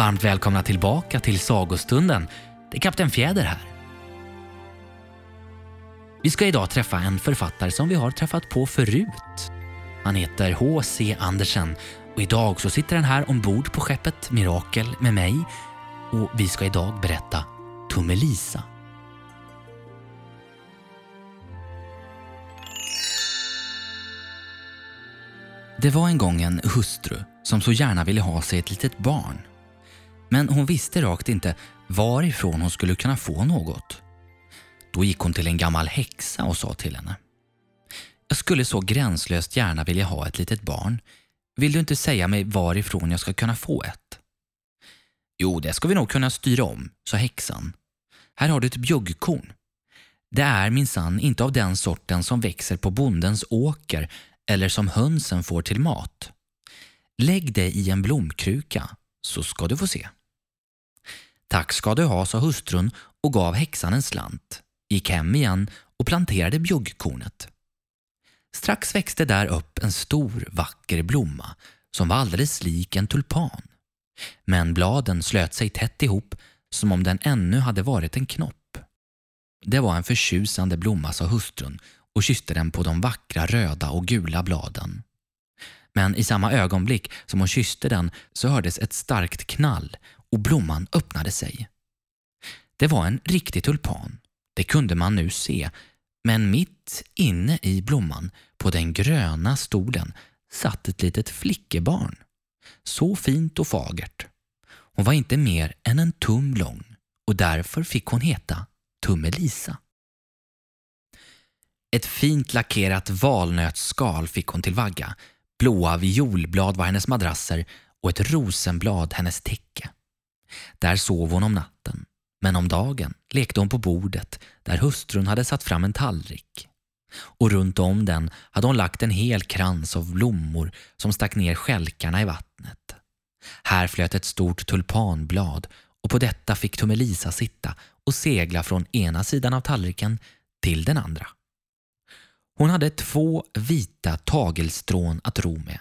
Varmt välkomna tillbaka till sagostunden. Det är Kapten Fjäder här. Vi ska idag träffa en författare som vi har träffat på förut. Han heter H.C. Andersen och idag så sitter han här ombord på skeppet Mirakel med mig och vi ska idag berätta Tummelisa. Det var en gång en hustru som så gärna ville ha sig ett litet barn. Men hon visste rakt inte varifrån hon skulle kunna få något. Då gick hon till en gammal häxa och sa till henne. Jag skulle så gränslöst gärna vilja ha ett litet barn. Vill du inte säga mig varifrån jag ska kunna få ett? Jo, det ska vi nog kunna styra om, sa häxan. Här har du ett bjuggkorn. Det är minsann inte av den sorten som växer på bondens åker eller som hönsen får till mat. Lägg det i en blomkruka så ska du få se. Tack ska du ha, sa hustrun och gav häxan en slant, gick hem igen och planterade bjuggkornet. Strax växte där upp en stor vacker blomma som var alldeles lik en tulpan. Men bladen slöt sig tätt ihop som om den ännu hade varit en knopp. Det var en förtjusande blomma, sa hustrun och kysste den på de vackra röda och gula bladen. Men i samma ögonblick som hon kysste den så hördes ett starkt knall och blomman öppnade sig. Det var en riktig tulpan, det kunde man nu se, men mitt inne i blomman, på den gröna stolen, satt ett litet flickebarn. Så fint och fagert. Hon var inte mer än en tum lång och därför fick hon heta Tummelisa. Ett fint lackerat valnötsskal fick hon till vagga, blåa violblad var hennes madrasser och ett rosenblad hennes täcke. Där sov hon om natten, men om dagen lekte hon på bordet där hustrun hade satt fram en tallrik. Och runt om den hade hon lagt en hel krans av blommor som stack ner skälkarna i vattnet. Här flöt ett stort tulpanblad och på detta fick Tummelisa sitta och segla från ena sidan av tallriken till den andra. Hon hade två vita tagelstrån att ro med.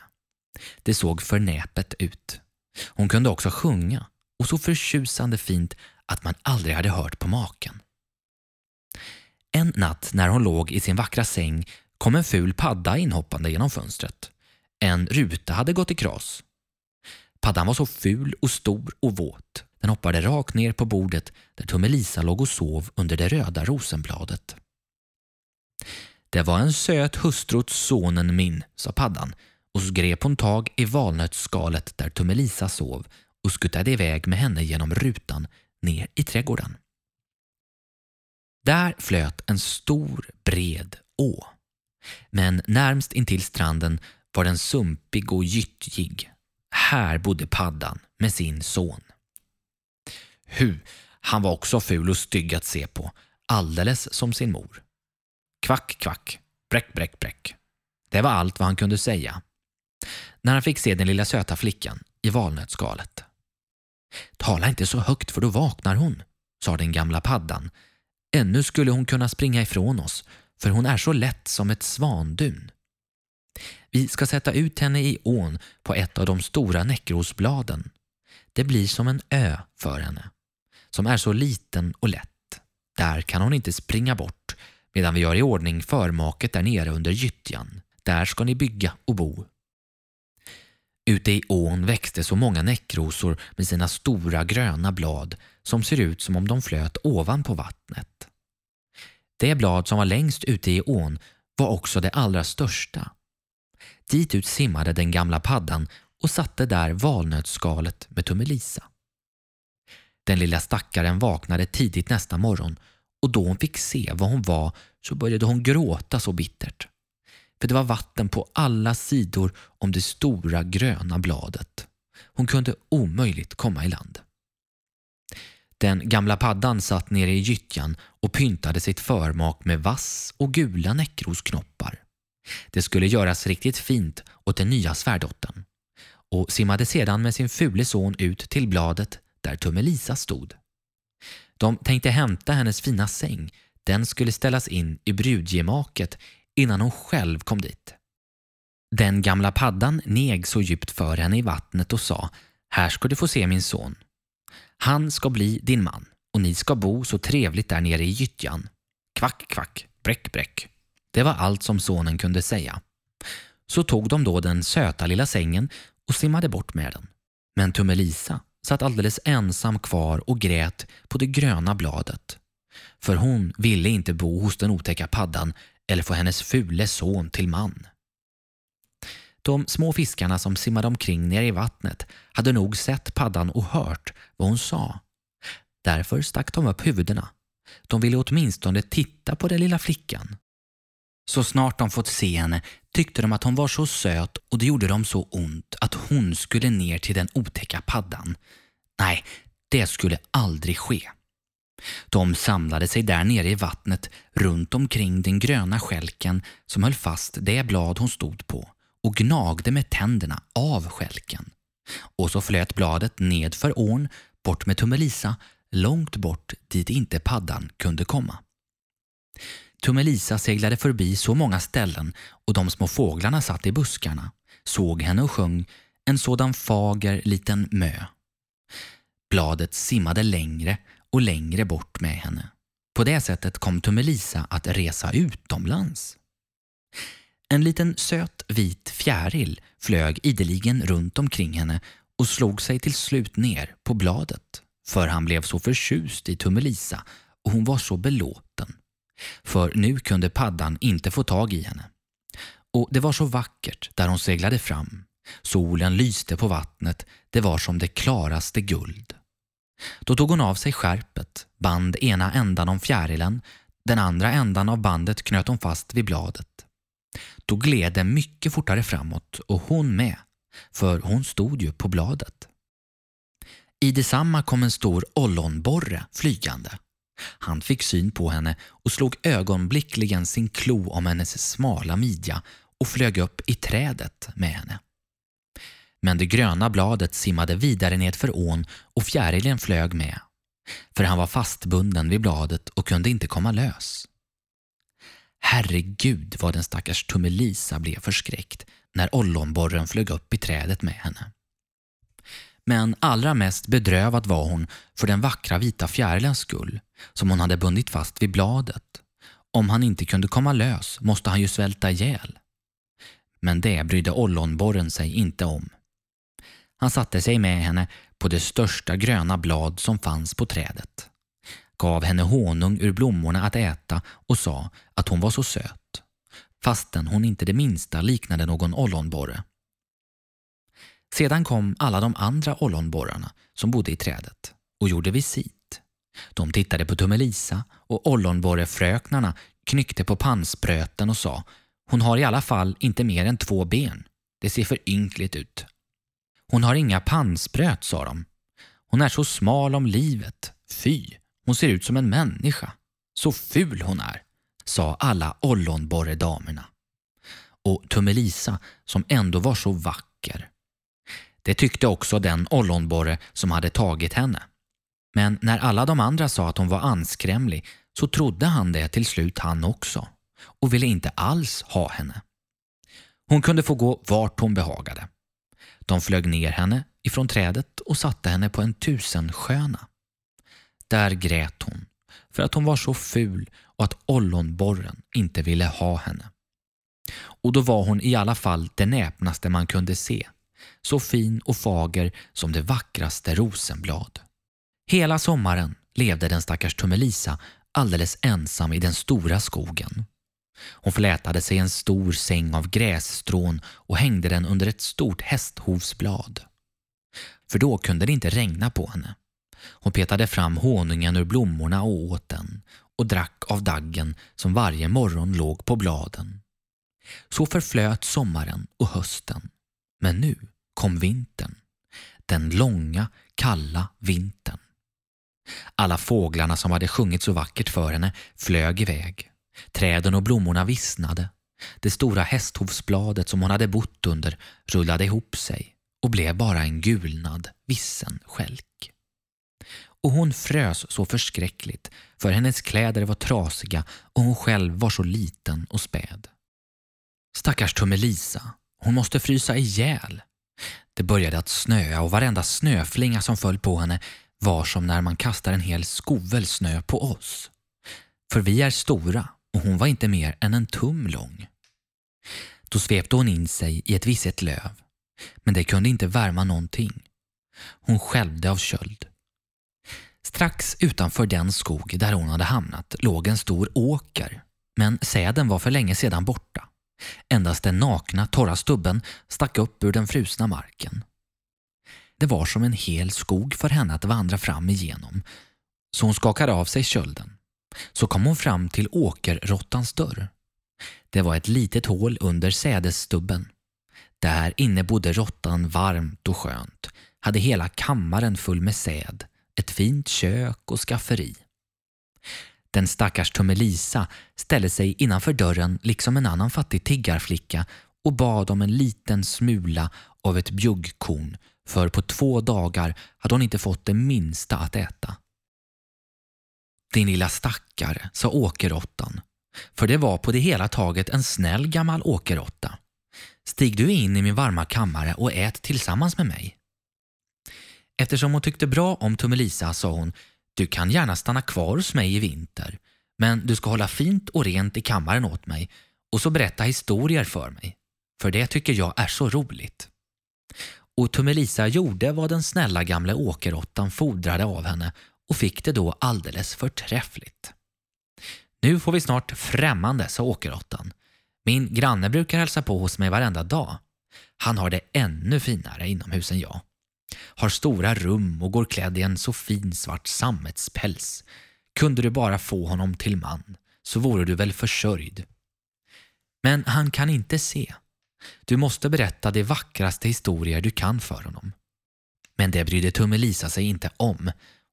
Det såg förnäpet ut. Hon kunde också sjunga och så förtjusande fint att man aldrig hade hört på maken. En natt när hon låg i sin vackra säng kom en ful padda inhoppande genom fönstret. En ruta hade gått i kras. Paddan var så ful och stor och våt. Den hoppade rakt ner på bordet där Tummelisa låg och sov under det röda rosenbladet. Det var en söt hustru åt sonen min, sa paddan och så grep hon tag i valnötsskalet där Tummelisa sov och skuttade iväg med henne genom rutan ner i trädgården. Där flöt en stor bred å. Men närmst intill stranden var den sumpig och gyttjig. Här bodde paddan med sin son. Hu, han var också ful och stygg att se på, alldeles som sin mor. Kvack, kvack, bräck, bräck, bräck. Det var allt vad han kunde säga. När han fick se den lilla söta flickan i valnötsskalet. Tala inte så högt för då vaknar hon, sa den gamla paddan. Ännu skulle hon kunna springa ifrån oss, för hon är så lätt som ett svandun. Vi ska sätta ut henne i ån på ett av de stora näckrosbladen. Det blir som en ö för henne, som är så liten och lätt. Där kan hon inte springa bort medan vi gör i ordning förmaket där nere under gyttjan. Där ska ni bygga och bo. Ute i ån växte så många näckrosor med sina stora gröna blad som ser ut som om de flöt ovanpå vattnet. Det blad som var längst ute i ån var också det allra största. Dit ut simmade den gamla paddan och satte där valnötsskalet med Tummelisa. Den lilla stackaren vaknade tidigt nästa morgon och då hon fick se vad hon var så började hon gråta så bittert för det var vatten på alla sidor om det stora gröna bladet. Hon kunde omöjligt komma i land. Den gamla paddan satt nere i gyttjan och pyntade sitt förmak med vass och gula näckrosknoppar. Det skulle göras riktigt fint åt den nya svärdottern och simmade sedan med sin fule son ut till bladet där Tummelisa stod. De tänkte hämta hennes fina säng. Den skulle ställas in i brudgemaket innan hon själv kom dit. Den gamla paddan neg så djupt för henne i vattnet och sa Här ska du få se min son. Han ska bli din man och ni ska bo så trevligt där nere i gyttjan. Kvack, kvack, bräck, bräck. Det var allt som sonen kunde säga. Så tog de då den söta lilla sängen och simmade bort med den. Men Tummelisa satt alldeles ensam kvar och grät på det gröna bladet. För hon ville inte bo hos den otäcka paddan eller få hennes fule son till man. De små fiskarna som simmade omkring nere i vattnet hade nog sett paddan och hört vad hon sa. Därför stack de upp huvudena. De ville åtminstone titta på den lilla flickan. Så snart de fått se henne tyckte de att hon var så söt och det gjorde dem så ont att hon skulle ner till den otäcka paddan. Nej, det skulle aldrig ske. De samlade sig där nere i vattnet runt omkring den gröna skälken som höll fast det blad hon stod på och gnagde med tänderna av skälken. Och så flöt bladet ned för ån, bort med Tummelisa, långt bort dit inte paddan kunde komma. Tummelisa seglade förbi så många ställen och de små fåglarna satt i buskarna, såg henne och sjöng en sådan fager liten mö. Bladet simmade längre och längre bort med henne. På det sättet kom Tummelisa att resa utomlands. En liten söt vit fjäril flög ideligen runt omkring henne och slog sig till slut ner på bladet. För han blev så förtjust i Tummelisa och hon var så belåten. För nu kunde paddan inte få tag i henne. Och det var så vackert där hon seglade fram. Solen lyste på vattnet, det var som det klaraste guld. Då tog hon av sig skärpet, band ena ändan om fjärilen, den andra ändan av bandet knöt hon fast vid bladet. Då gled det mycket fortare framåt och hon med, för hon stod ju på bladet. I detsamma kom en stor ollonborre flygande. Han fick syn på henne och slog ögonblickligen sin klo om hennes smala midja och flög upp i trädet med henne. Men det gröna bladet simmade vidare nedför ån och fjärilen flög med. För han var fastbunden vid bladet och kunde inte komma lös. Herregud vad den stackars Tummelisa blev förskräckt när ollonborren flög upp i trädet med henne. Men allra mest bedrövad var hon för den vackra vita fjärilens skull som hon hade bundit fast vid bladet. Om han inte kunde komma lös måste han ju svälta ihjäl. Men det brydde ollonborren sig inte om. Han satte sig med henne på det största gröna blad som fanns på trädet, gav henne honung ur blommorna att äta och sa att hon var så söt, fastän hon inte det minsta liknade någon ollonborre. Sedan kom alla de andra ollonborrarna som bodde i trädet och gjorde visit. De tittade på Tummelisa och ollonborrefröknarna knyckte på pannspröten och sa hon har i alla fall inte mer än två ben. Det ser för ynkligt ut. Hon har inga pannspröt, sa de. Hon är så smal om livet. Fy, hon ser ut som en människa. Så ful hon är, sa alla ollonborredamerna. Och Tummelisa, som ändå var så vacker. Det tyckte också den ollonborre som hade tagit henne. Men när alla de andra sa att hon var anskrämlig så trodde han det till slut han också och ville inte alls ha henne. Hon kunde få gå vart hon behagade. De flög ner henne ifrån trädet och satte henne på en tusensköna. Där grät hon för att hon var så ful och att ollonborren inte ville ha henne. Och då var hon i alla fall det näpnaste man kunde se, så fin och fager som det vackraste rosenblad. Hela sommaren levde den stackars Tummelisa alldeles ensam i den stora skogen. Hon flätade sig en stor säng av grässtrån och hängde den under ett stort hästhovsblad. För då kunde det inte regna på henne. Hon petade fram honungen ur blommorna och åt den och drack av daggen som varje morgon låg på bladen. Så förflöt sommaren och hösten. Men nu kom vintern. Den långa, kalla vintern. Alla fåglarna som hade sjungit så vackert för henne flög iväg. Träden och blommorna vissnade. Det stora hästhovsbladet som hon hade bott under rullade ihop sig och blev bara en gulnad, vissen skälk. Och hon frös så förskräckligt för hennes kläder var trasiga och hon själv var så liten och späd. Stackars Tummelisa, hon måste frysa ihjäl. Det började att snöa och varenda snöflinga som föll på henne var som när man kastar en hel skovel snö på oss. För vi är stora och hon var inte mer än en tum lång. Då svepte hon in sig i ett visset löv, men det kunde inte värma någonting. Hon skälvde av köld. Strax utanför den skog där hon hade hamnat låg en stor åker, men säden var för länge sedan borta. Endast den nakna, torra stubben stack upp ur den frusna marken. Det var som en hel skog för henne att vandra fram igenom, så hon skakade av sig kölden. Så kom hon fram till åkerråttans dörr. Det var ett litet hål under sädesstubben. Där inne bodde råttan varmt och skönt, hade hela kammaren full med säd, ett fint kök och skafferi. Den stackars Tummelisa ställde sig innanför dörren liksom en annan fattig tiggarflicka och bad om en liten smula av ett bjuggkorn för på två dagar hade hon inte fått det minsta att äta. Din lilla stackare, sa åkerråttan, för det var på det hela taget en snäll gammal åkerråtta. Stig du in i min varma kammare och ät tillsammans med mig. Eftersom hon tyckte bra om Tummelisa sa hon du kan gärna stanna kvar hos mig i vinter men du ska hålla fint och rent i kammaren åt mig och så berätta historier för mig. För det tycker jag är så roligt. Och Tummelisa gjorde vad den snälla gamla åkerråttan fordrade av henne och fick det då alldeles förträffligt. Nu får vi snart främmande, sa åkerråttan. Min granne brukar hälsa på hos mig varenda dag. Han har det ännu finare inomhus än jag. Har stora rum och går klädd i en så fin svart sammetspäls. Kunde du bara få honom till man så vore du väl försörjd. Men han kan inte se. Du måste berätta de vackraste historier du kan för honom. Men det brydde Tummelisa sig inte om.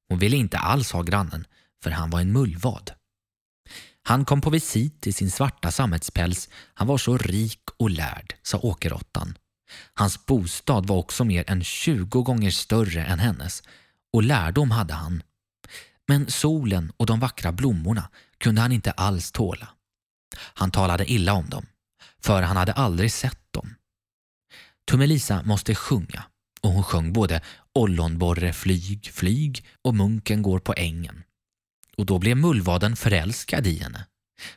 Hon ville inte alls ha grannen, för han var en mullvad. Han kom på visit i sin svarta sammetspäls. Han var så rik och lärd, sa åkerråttan. Hans bostad var också mer än 20 gånger större än hennes och lärdom hade han. Men solen och de vackra blommorna kunde han inte alls tåla. Han talade illa om dem, för han hade aldrig sett dem. Tummelisa måste sjunga och hon sjöng både Ollonborre flyg, flyg och Munken går på ängen. Och då blev mullvaden förälskad i henne,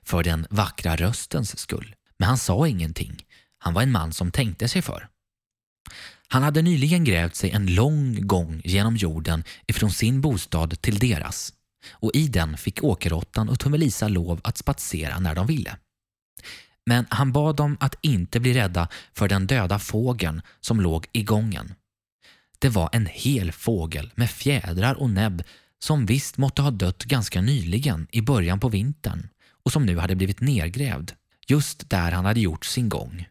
för den vackra röstens skull. Men han sa ingenting. Han var en man som tänkte sig för. Han hade nyligen grävt sig en lång gång genom jorden ifrån sin bostad till deras och i den fick åkerråttan och Tummelisa lov att spatsera när de ville. Men han bad dem att inte bli rädda för den döda fågeln som låg i gången. Det var en hel fågel med fjädrar och näbb som visst måtte ha dött ganska nyligen i början på vintern och som nu hade blivit nergrävd just där han hade gjort sin gång.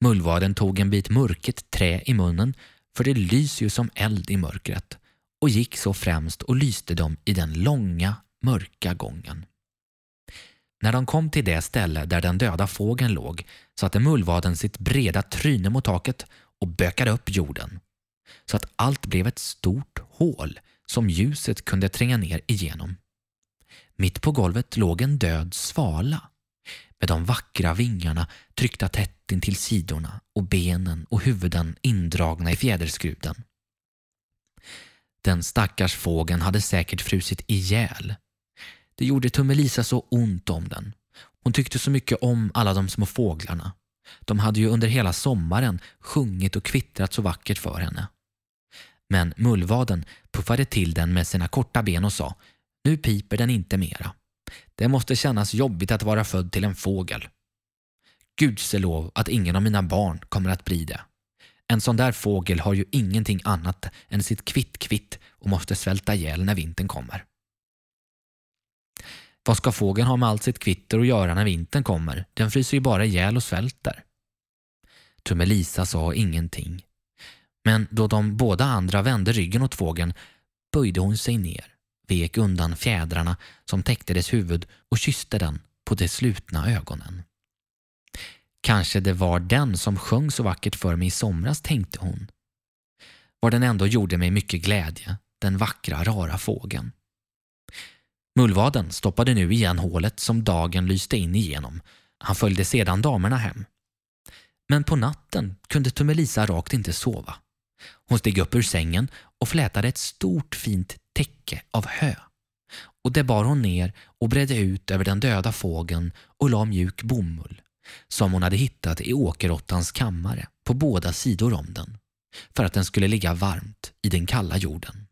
Mullvaden tog en bit murket trä i munnen för det lyser ju som eld i mörkret och gick så främst och lyste dem i den långa mörka gången. När de kom till det ställe där den döda fågeln låg satte mullvaden sitt breda tryne mot taket och bökade upp jorden så att allt blev ett stort hål som ljuset kunde tränga ner igenom. Mitt på golvet låg en död svala med de vackra vingarna tryckta tätt in till sidorna och benen och huvuden indragna i fjäderskruden. Den stackars fågeln hade säkert frusit ihjäl. Det gjorde Tummelisa så ont om den. Hon tyckte så mycket om alla de små fåglarna. De hade ju under hela sommaren sjungit och kvittrat så vackert för henne. Men mullvaden puffade till den med sina korta ben och sa Nu piper den inte mera. Det måste kännas jobbigt att vara född till en fågel. Gudselov att ingen av mina barn kommer att bli det. En sån där fågel har ju ingenting annat än sitt kvitt-kvitt och måste svälta ihjäl när vintern kommer. Vad ska fågeln ha med allt sitt kvitter att göra när vintern kommer? Den fryser ju bara ihjäl och svälter. Tummelisa sa ingenting. Men då de båda andra vände ryggen åt fågeln böjde hon sig ner vek undan fjädrarna som täckte dess huvud och kysste den på de slutna ögonen. Kanske det var den som sjöng så vackert för mig i somras, tänkte hon. Vad den ändå gjorde mig mycket glädje, den vackra, rara fågeln. Mullvaden stoppade nu igen hålet som dagen lyste in igenom. Han följde sedan damerna hem. Men på natten kunde Tummelisa rakt inte sova. Hon steg upp ur sängen och flätade ett stort fint täcke av hö. Och det bar hon ner och bredde ut över den döda fågeln och la mjuk bomull som hon hade hittat i åkerråttans kammare på båda sidor om den för att den skulle ligga varmt i den kalla jorden.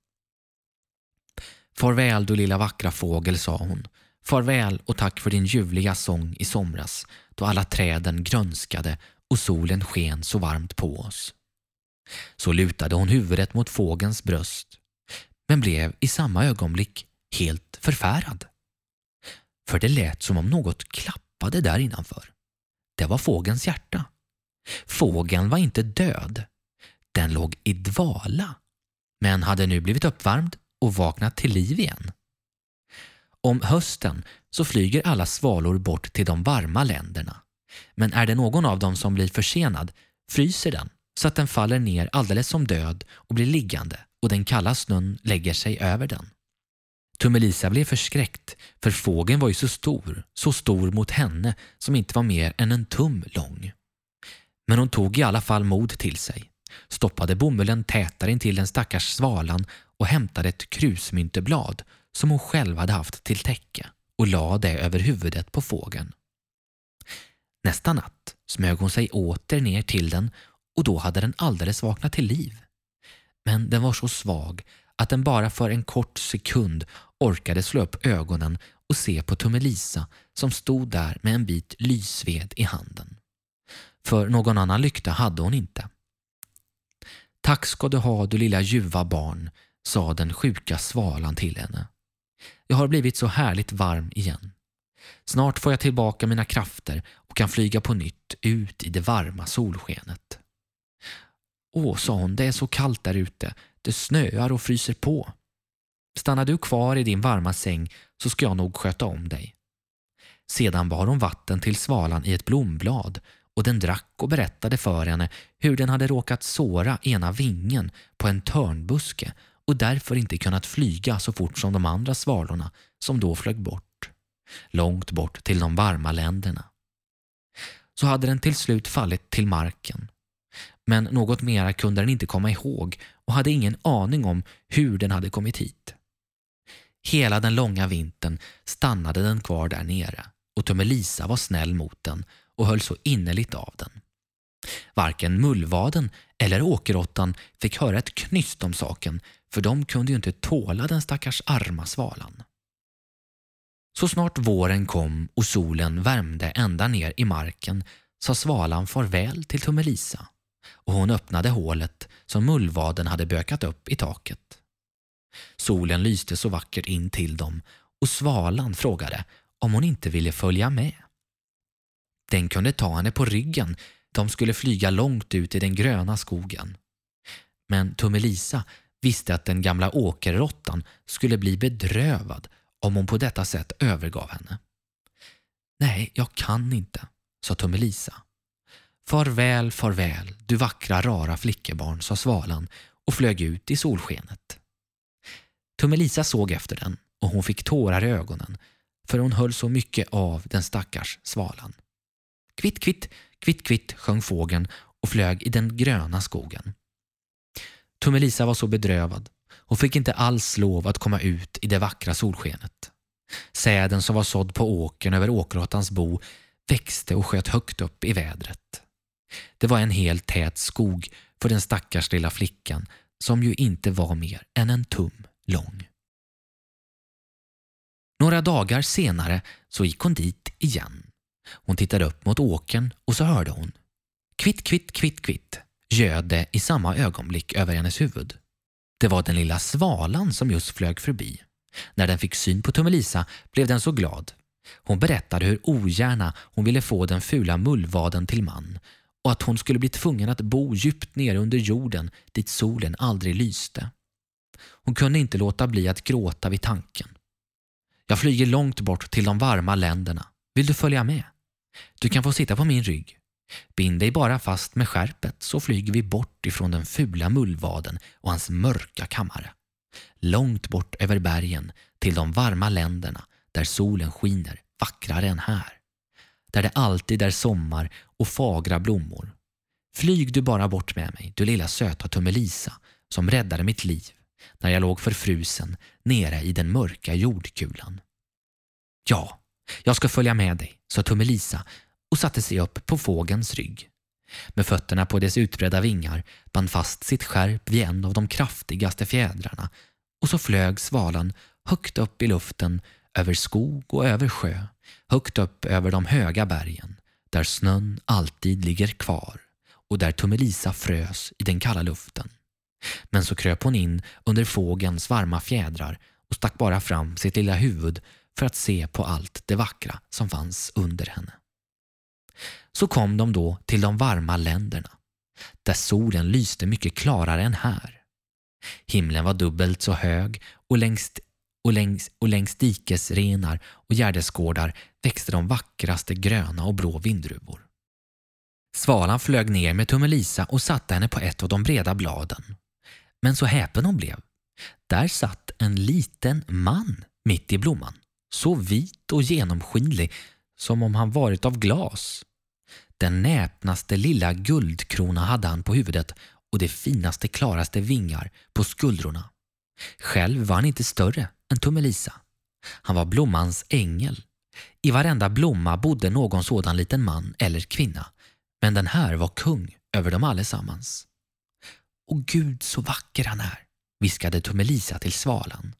Farväl du lilla vackra fågel, sa hon. Farväl och tack för din ljuvliga sång i somras då alla träden grönskade och solen sken så varmt på oss. Så lutade hon huvudet mot fågelns bröst men blev i samma ögonblick helt förfärad. För det lät som om något klappade där innanför. Det var fågelns hjärta. Fågeln var inte död. Den låg i dvala men hade nu blivit uppvärmd och vaknat till liv igen. Om hösten så flyger alla svalor bort till de varma länderna. Men är det någon av dem som blir försenad fryser den så att den faller ner alldeles som död och blir liggande och den kalla snön lägger sig över den. Tummelisa blev förskräckt för fågeln var ju så stor, så stor mot henne som inte var mer än en tum lång. Men hon tog i alla fall mod till sig, stoppade bomullen tätare intill den stackars svalan och hämtade ett krusmynteblad som hon själv hade haft till täcke och lade det över huvudet på fågeln. Nästa natt smög hon sig åter ner till den och då hade den alldeles vaknat till liv. Men den var så svag att den bara för en kort sekund orkade slå upp ögonen och se på Tummelisa som stod där med en bit lysved i handen. För någon annan lykta hade hon inte. Tack ska du ha du lilla ljuva barn, sa den sjuka svalan till henne. Jag har blivit så härligt varm igen. Snart får jag tillbaka mina krafter och kan flyga på nytt ut i det varma solskenet. Åh, sa hon, det är så kallt där ute. Det snöar och fryser på. Stannar du kvar i din varma säng så ska jag nog sköta om dig. Sedan bar hon vatten till svalan i ett blomblad och den drack och berättade för henne hur den hade råkat såra ena vingen på en törnbuske och därför inte kunnat flyga så fort som de andra svalorna som då flög bort. Långt bort till de varma länderna. Så hade den till slut fallit till marken. Men något mera kunde den inte komma ihåg och hade ingen aning om hur den hade kommit hit. Hela den långa vintern stannade den kvar där nere och Tummelisa var snäll mot den och höll så innerligt av den. Varken mullvaden eller åkerråttan fick höra ett knyst om saken för de kunde ju inte tåla den stackars arma svalan. Så snart våren kom och solen värmde ända ner i marken sa svalan farväl till Tummelisa och hon öppnade hålet som mullvaden hade bökat upp i taket. Solen lyste så vackert in till dem och svalan frågade om hon inte ville följa med. Den kunde ta henne på ryggen. De skulle flyga långt ut i den gröna skogen. Men Tummelisa visste att den gamla åkerråttan skulle bli bedrövad om hon på detta sätt övergav henne. Nej, jag kan inte, sa Tummelisa. Farväl, farväl, du vackra rara flickebarn, sa svalan och flög ut i solskenet. Tummelisa såg efter den och hon fick tårar i ögonen för hon höll så mycket av den stackars svalan. Kvitt, kvitt, kvitt, kvitt sjöng fågeln och flög i den gröna skogen. Tummelisa var så bedrövad. Hon fick inte alls lov att komma ut i det vackra solskenet. Säden som var sådd på åkern över åkerråttans bo växte och sköt högt upp i vädret. Det var en helt tät skog för den stackars lilla flickan som ju inte var mer än en tum lång. Några dagar senare så gick hon dit igen. Hon tittade upp mot åkern och så hörde hon Kvitt, kvitt, kvitt, kvitt ljöd det i samma ögonblick över hennes huvud. Det var den lilla svalan som just flög förbi. När den fick syn på Tummelisa blev den så glad. Hon berättade hur ogärna hon ville få den fula mullvaden till man och att hon skulle bli tvungen att bo djupt nere under jorden dit solen aldrig lyste. Hon kunde inte låta bli att gråta vid tanken. Jag flyger långt bort till de varma länderna. Vill du följa med? Du kan få sitta på min rygg. Bind dig bara fast med skärpet så flyger vi bort ifrån den fula mullvaden och hans mörka kammare. Långt bort över bergen till de varma länderna där solen skiner vackrare än här. Där det alltid är sommar och fagra blommor. Flyg du bara bort med mig, du lilla söta Tummelisa som räddade mitt liv när jag låg förfrusen nere i den mörka jordkulan. Ja, jag ska följa med dig, sa Tummelisa och satte sig upp på fågens rygg. Med fötterna på dess utbredda vingar band fast sitt skärp vid en av de kraftigaste fjädrarna och så flög svalan högt upp i luften över skog och över sjö, högt upp över de höga bergen där snön alltid ligger kvar och där Tummelisa frös i den kalla luften. Men så kröp hon in under fågelns varma fjädrar och stack bara fram sitt lilla huvud för att se på allt det vackra som fanns under henne. Så kom de då till de varma länderna, där solen lyste mycket klarare än här. Himlen var dubbelt så hög och längs, och längs, och längs dikesrenar och gärdesgårdar växte de vackraste gröna och blå vindruvor. Svalan flög ner med Tummelisa och satte henne på ett av de breda bladen. Men så häpen hon blev. Där satt en liten man mitt i blomman, så vit och genomskinlig som om han varit av glas. Den näpnaste lilla guldkrona hade han på huvudet och de finaste klaraste vingar på skuldrorna. Själv var han inte större än Tummelisa. Han var blommans ängel. I varenda blomma bodde någon sådan liten man eller kvinna. Men den här var kung över dem allesammans. Och Gud så vacker han är, viskade Tummelisa till svalan.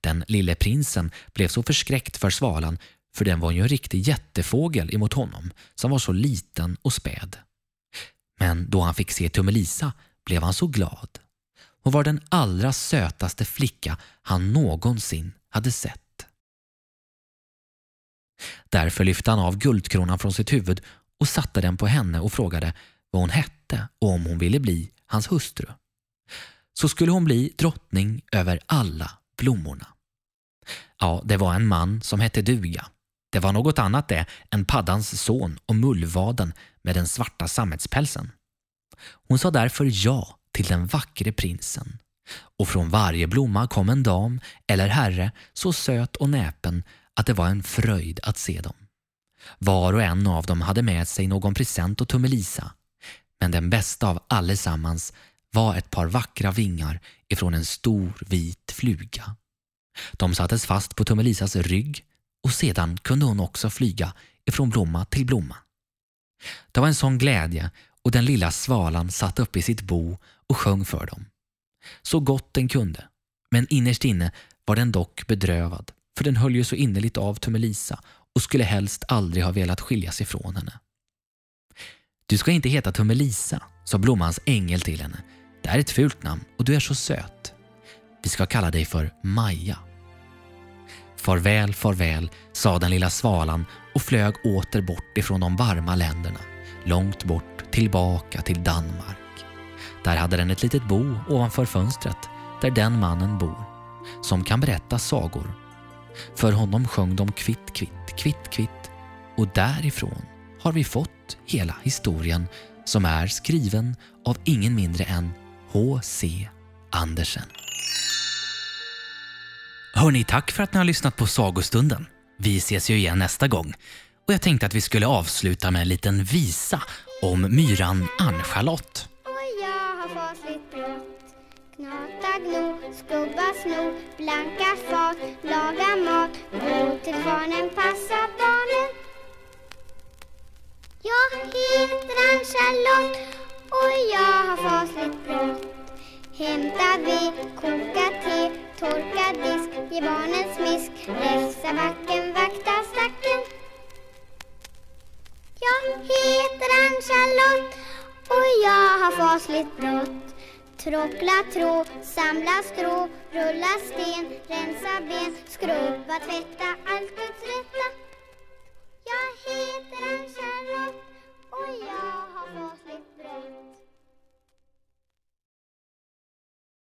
Den lille prinsen blev så förskräckt för svalan för den var ju en riktig jättefågel emot honom som var så liten och späd. Men då han fick se Tummelisa blev han så glad. Hon var den allra sötaste flicka han någonsin hade sett. Därför lyfte han av guldkronan från sitt huvud och satte den på henne och frågade vad hon hette och om hon ville bli hans hustru. Så skulle hon bli drottning över alla blommorna. Ja, det var en man som hette Duga. Det var något annat det än paddans son och mullvaden med den svarta sammetspälsen. Hon sa därför ja till den vackre prinsen och från varje blomma kom en dam eller herre så söt och näpen att det var en fröjd att se dem. Var och en av dem hade med sig någon present och Tummelisa men den bästa av allesammans var ett par vackra vingar ifrån en stor vit fluga. De sattes fast på Tummelisas rygg och sedan kunde hon också flyga ifrån blomma till blomma. Det var en sån glädje och den lilla svalan satt uppe i sitt bo och sjöng för dem. Så gott den kunde, men innerst inne var den dock bedrövad för den höll ju så innerligt av Tummelisa och skulle helst aldrig ha velat skiljas ifrån henne. Du ska inte heta Tummelisa, sa blommans ängel till henne. Det är ett fult namn och du är så söt. Vi ska kalla dig för Maja. Farväl, farväl, sa den lilla svalan och flög åter bort ifrån de varma länderna. Långt bort, tillbaka till Danmark. Där hade den ett litet bo ovanför fönstret där den mannen bor som kan berätta sagor. För honom sjöng de kvitt, kvitt, kvitt, kvitt och därifrån har vi fått hela historien som är skriven av ingen mindre än H.C. Andersen. Hörni, tack för att ni har lyssnat på Sagostunden. Vi ses ju igen nästa gång. Och jag tänkte att vi skulle avsluta med en liten visa om myran Ann-Charlotte. Och jag har fasligt brått Knata, gno, skubba, sno Blanka fat, laga mat Gå till kvarnen, passa barnen Jag heter Ann-Charlotte och jag har fasligt brått. Hämta ved, koka te, torka disk, ge barnen smisk, räfsa backen, vakta stacken. Jag heter Ann-Charlotte och jag har fasligt brått. Trockla trå, samla strå, rulla sten, rensa ben, skrubba, tvätta, allt rätta. Jag heter Ann-Charlotte Hoi, ja, har fått